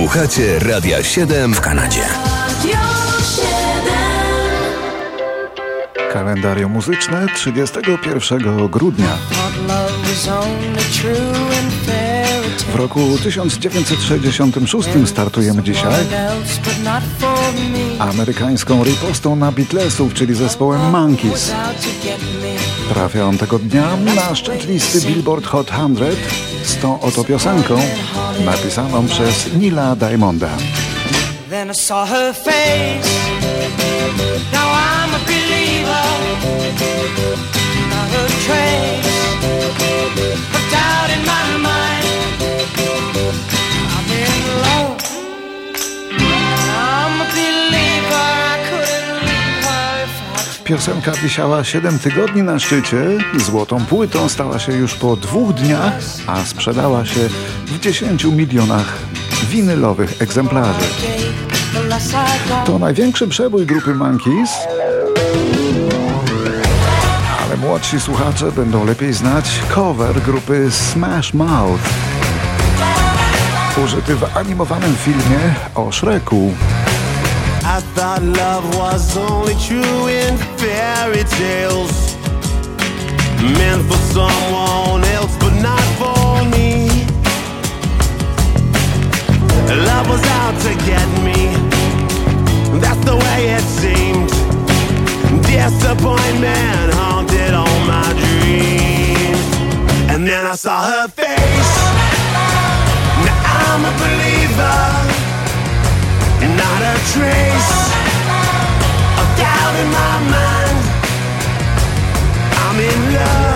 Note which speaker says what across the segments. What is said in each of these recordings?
Speaker 1: Słuchacie Radia 7 w Kanadzie.
Speaker 2: Kalendarium muzyczne 31 grudnia. W roku 1966 startujemy dzisiaj amerykańską ripostą na Beatlesów, czyli zespołem Monkeys. Trafią tego dnia na szczyt listy Billboard Hot 100 z tą oto piosenką napisaną przez Nila Diamonda. Then I saw her face. Now I'm a believer. Not a trace of doubt in my mind. Piosenka wisiała 7 tygodni na szczycie, złotą płytą stała się już po dwóch dniach, a sprzedała się w 10 milionach winylowych egzemplarzy. To największy przebój grupy Monkeys, ale młodsi słuchacze będą lepiej znać cover grupy Smash Mouth, użyty w animowanym filmie o Shreku. I thought love was only true in fairy tales Meant for someone else but not for me Love was out to get me. That's the way it seemed. Disappointment haunted all my dreams. And then I saw her face. Trace of doubt in my mind. I'm in love.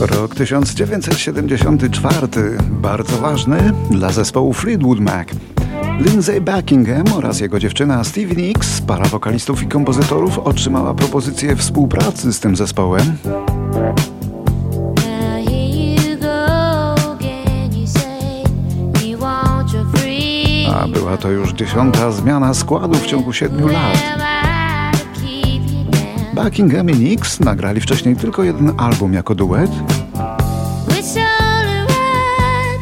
Speaker 2: Rok 1974, bardzo ważny dla zespołu Fleetwood Mac. Lindsay Buckingham oraz jego dziewczyna Stevie Nicks, para wokalistów i kompozytorów, otrzymała propozycję współpracy z tym zespołem. A to już dziesiąta zmiana składu w ciągu siedmiu lat. Buckingham i Nix nagrali wcześniej tylko jeden album jako duet,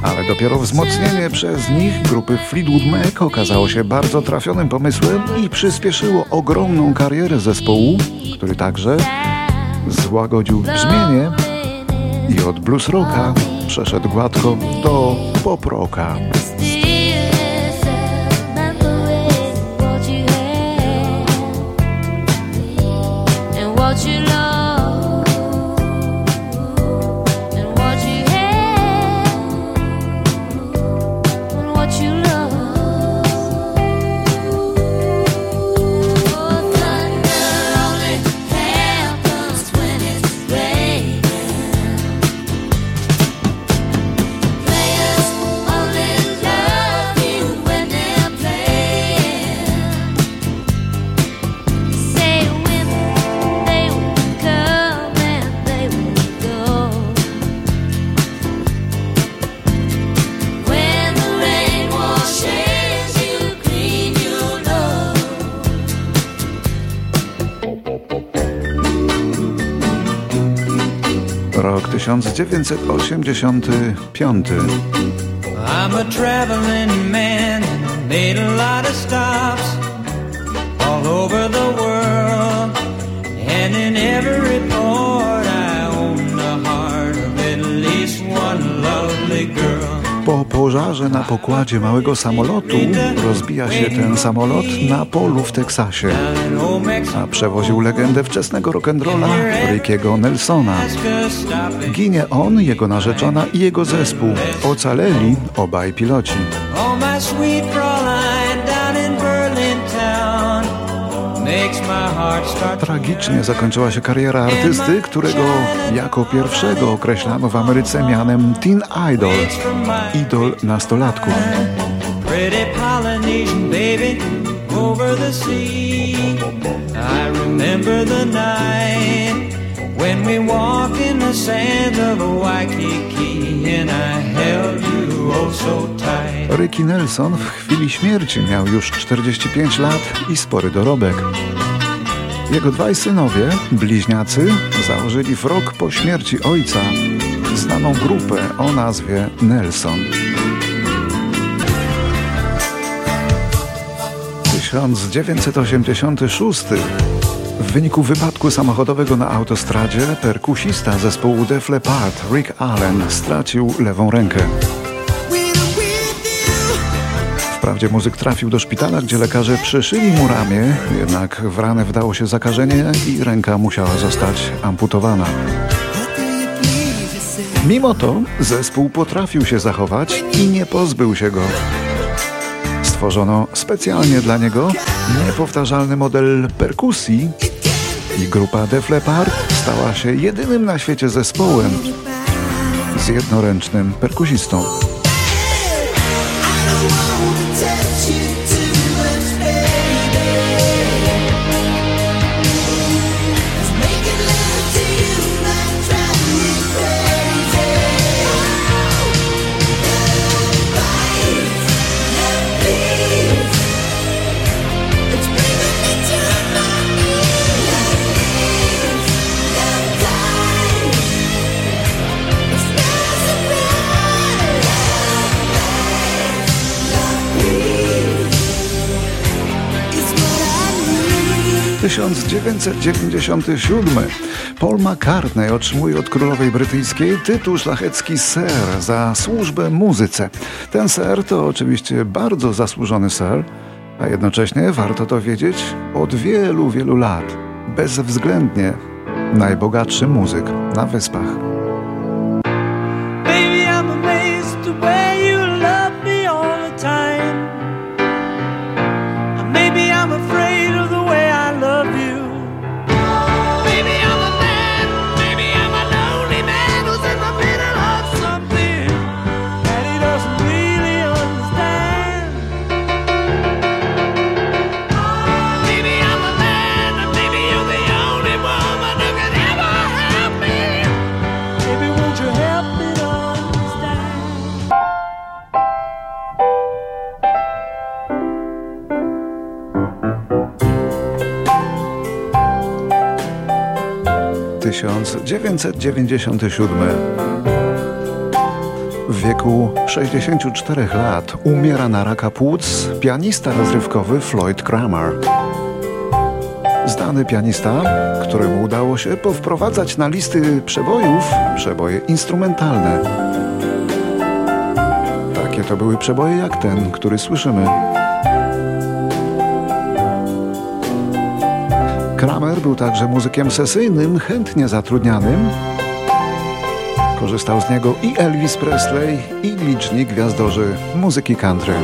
Speaker 2: ale dopiero wzmocnienie przez nich grupy Fleetwood Mac okazało się bardzo trafionym pomysłem i przyspieszyło ogromną karierę zespołu, który także złagodził brzmienie i od blues rocka przeszedł gładko do pop rocka. Rok 1985. I'm a traveling man, made a lot of stops all over the world, and in every Po pożarze na pokładzie małego samolotu rozbija się ten samolot na polu w Teksasie, a przewoził legendę wczesnego rock'n'rolla Rickiego Nelsona. Ginie on, jego narzeczona i jego zespół. Ocaleli obaj piloci. Tragicznie zakończyła się kariera artysty, którego jako pierwszego określano w Ameryce mianem Teen Idol, idol nastolatków. When we walked in the sand of Waikiki and I held Ricky Nelson w chwili śmierci miał już 45 lat i spory dorobek. Jego dwaj synowie, bliźniacy, założyli w rok po śmierci ojca znaną grupę o nazwie Nelson. 1986 w wyniku wypadku samochodowego na autostradzie perkusista zespołu Def Leppard Rick Allen stracił lewą rękę. Wprawdzie muzyk trafił do szpitala, gdzie lekarze przeszyli mu ramię, jednak w ranę wdało się zakażenie i ręka musiała zostać amputowana. Mimo to zespół potrafił się zachować i nie pozbył się go. Stworzono specjalnie dla niego niepowtarzalny model perkusji i grupa Def Leppard stała się jedynym na świecie zespołem z jednoręcznym perkusistą. 1997 Paul McCartney otrzymuje od królowej brytyjskiej tytuł szlachecki Sir za służbę muzyce. Ten Sir to oczywiście bardzo zasłużony Sir, a jednocześnie warto to wiedzieć od wielu, wielu lat. Bezwzględnie najbogatszy muzyk na wyspach. Tysiąc dziewięćset dziewięćdziesiąty siódmy. W wieku 64 lat umiera na raka płuc pianista rozrywkowy Floyd Kramer. Znany pianista, któremu udało się powprowadzać na listy przebojów przeboje instrumentalne. Takie to były przeboje jak ten, który słyszymy. Kramer był także muzykiem sesyjnym, chętnie zatrudnianym. Korzystał z niego i Elvis Presley, i liczni gwiazdorzy muzyki country.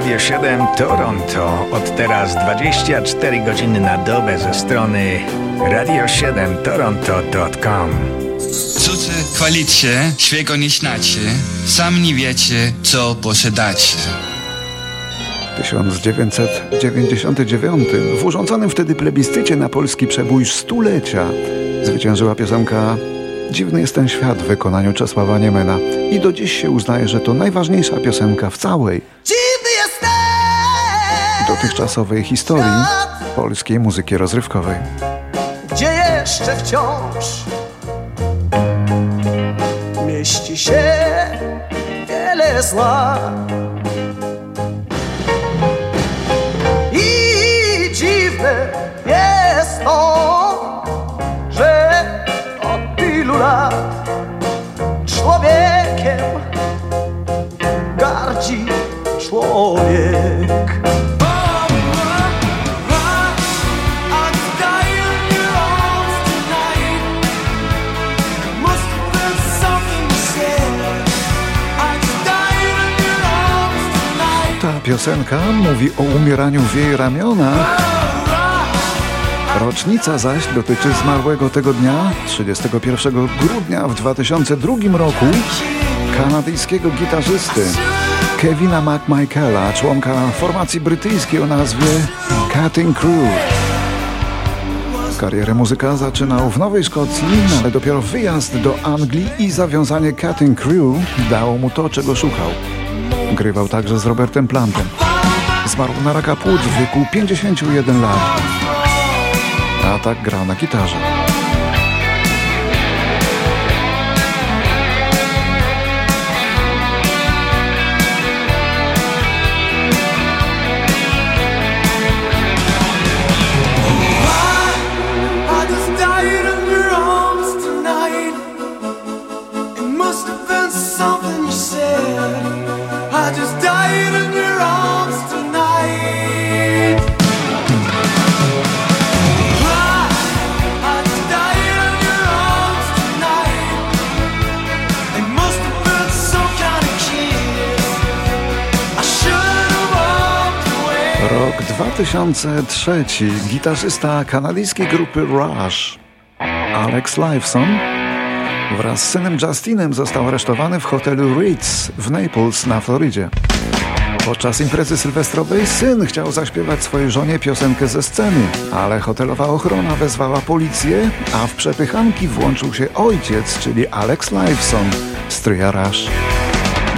Speaker 3: Radio 7 Toronto. Od teraz 24 godziny na dobę ze strony radio7toronto.com.
Speaker 4: Cudzy chwalicie, świego nie znacie, sam nie wiecie, co posiadacie.
Speaker 2: W 1999 w urządzonym wtedy plebiscycie na polski przebój stulecia zwyciężyła piosenka Dziwny jest ten świat w wykonaniu Czesława Niemena i do dziś się uznaje, że to najważniejsza piosenka w całej dotychczasowej historii polskiej muzyki rozrywkowej.
Speaker 5: Gdzie jeszcze wciąż mieści się wiele zła. I dziwne jest to,
Speaker 2: piosenka mówi o umieraniu w jej ramionach. Rocznica zaś dotyczy zmarłego tego dnia, 31 grudnia w 2002 roku, kanadyjskiego gitarzysty Kevina McMichaela, członka formacji brytyjskiej o nazwie Cutting Crew. Karierę muzyka zaczynał w Nowej Szkocji, ale dopiero wyjazd do Anglii i zawiązanie Cutting Crew dało mu to, czego szukał. Grywał także z Robertem Plantem. Zmarł na raka płuc w wieku 51 lat. A tak grał na gitarze. Rok 2003. Gitarzysta kanadyjskiej grupy Rush, Alex Lifeson, wraz z synem Justinem został aresztowany w hotelu Ritz w Naples na Florydzie. Podczas imprezy sylwestrowej syn chciał zaśpiewać swojej żonie piosenkę ze sceny, ale hotelowa ochrona wezwała policję, a w przepychanki włączył się ojciec, czyli Alex Lifeson, stryja Rush.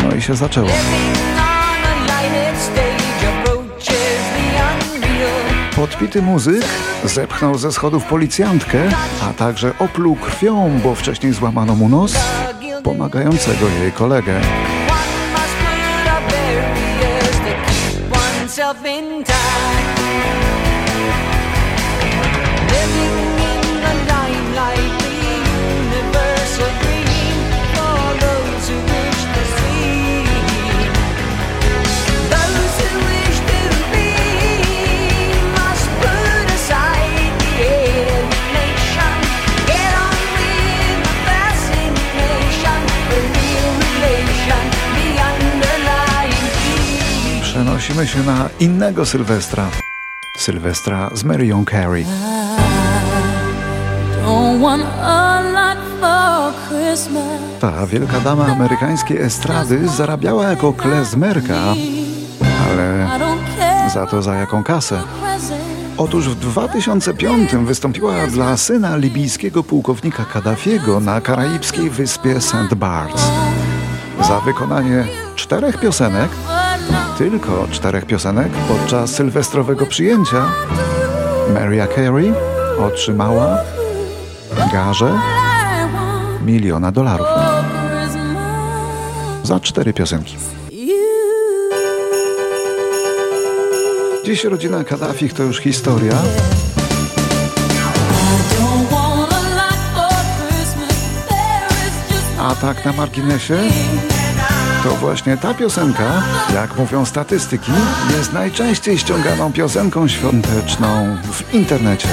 Speaker 2: No i się zaczęło. Podpity muzyk zepchnął ze schodów policjantkę, a także opluł krwią, bo wcześniej złamano mu nos, pomagającego jej kolegę. Przenosimy się na innego Sylwestra. Sylwestra z Marion Carey. Ta wielka dama amerykańskiej estrady zarabiała jako klezmerka, ale za to za jaką kasę. Otóż w 2005 wystąpiła dla syna libijskiego pułkownika Kaddafiego na karaibskiej wyspie St. Barts. Za wykonanie czterech piosenek, tylko czterech piosenek, podczas sylwestrowego przyjęcia. Maria Carey otrzymała garze miliona dolarów za cztery piosenki. Dziś rodzina Kaddafich to już historia,
Speaker 6: a
Speaker 2: tak na marginesie to właśnie ta piosenka, jak mówią statystyki, jest najczęściej ściąganą piosenką świąteczną w internecie.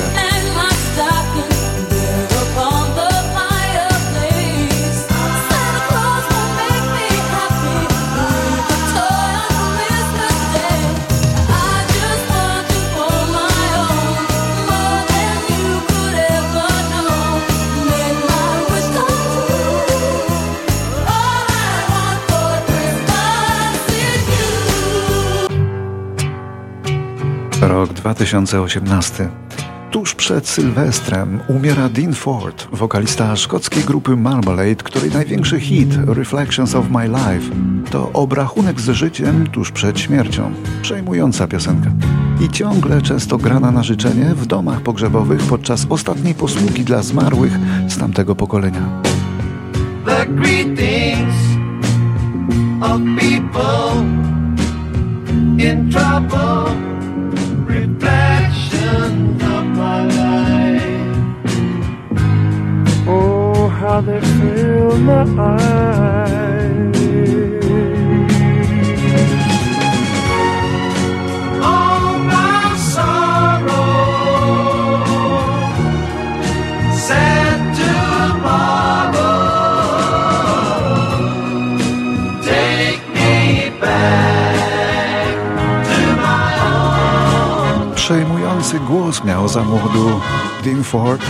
Speaker 2: 2018. Tuż przed Sylwestrem umiera Dean Ford, wokalista szkockiej grupy Marmalade, której największy hit Reflections of My Life to obrachunek z życiem tuż przed śmiercią. Przejmująca piosenka. I ciągle często grana na życzenie w domach pogrzebowych podczas ostatniej posługi dla zmarłych z tamtego pokolenia.
Speaker 5: the greetings of people in trouble, reflection of my life. Oh, how they fill my eyes.
Speaker 2: Głos miał za młodu Dean Ford.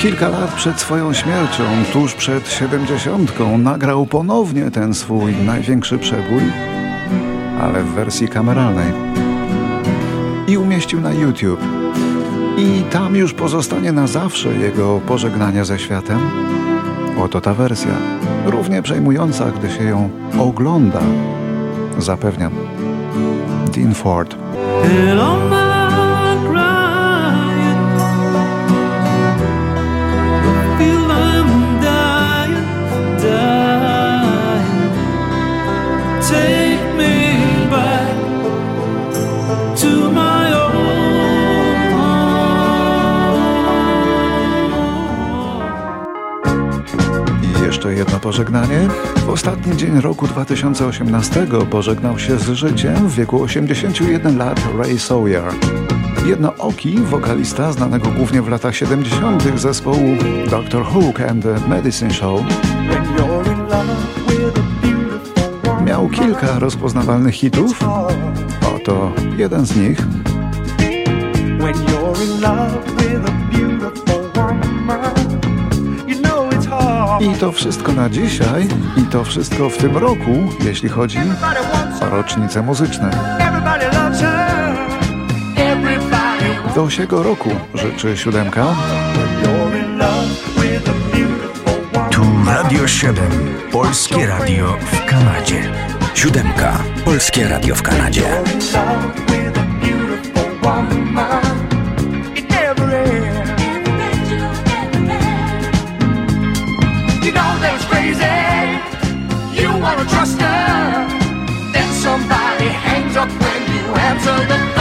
Speaker 2: Kilka lat przed swoją śmiercią, tuż przed siedemdziesiątką, nagrał ponownie ten swój największy przebój, ale w wersji kameralnej. I umieścił na YouTube. I tam już pozostanie na zawsze jego pożegnanie ze światem. Oto ta wersja, równie przejmująca, gdy się ją ogląda. Zapewniam. Dean Ford. Pożegnanie. W ostatni dzień roku 2018 pożegnał się z życiem w wieku 81 lat Ray Sawyer. Jednooki wokalista znanego głównie w latach 70. zespołu Dr. Hook and the Medicine Show miał kilka rozpoznawalnych hitów. Oto jeden z nich. I to wszystko na dzisiaj i to wszystko w tym roku, jeśli chodzi o rocznice muzyczne. Do siego roku życzy siódemka.
Speaker 3: Tu Radio 7, Polskie Radio w Kanadzie.
Speaker 7: Siódemka. Polskie Radio w Kanadzie.
Speaker 5: Trust her. Then somebody hangs up when you answer the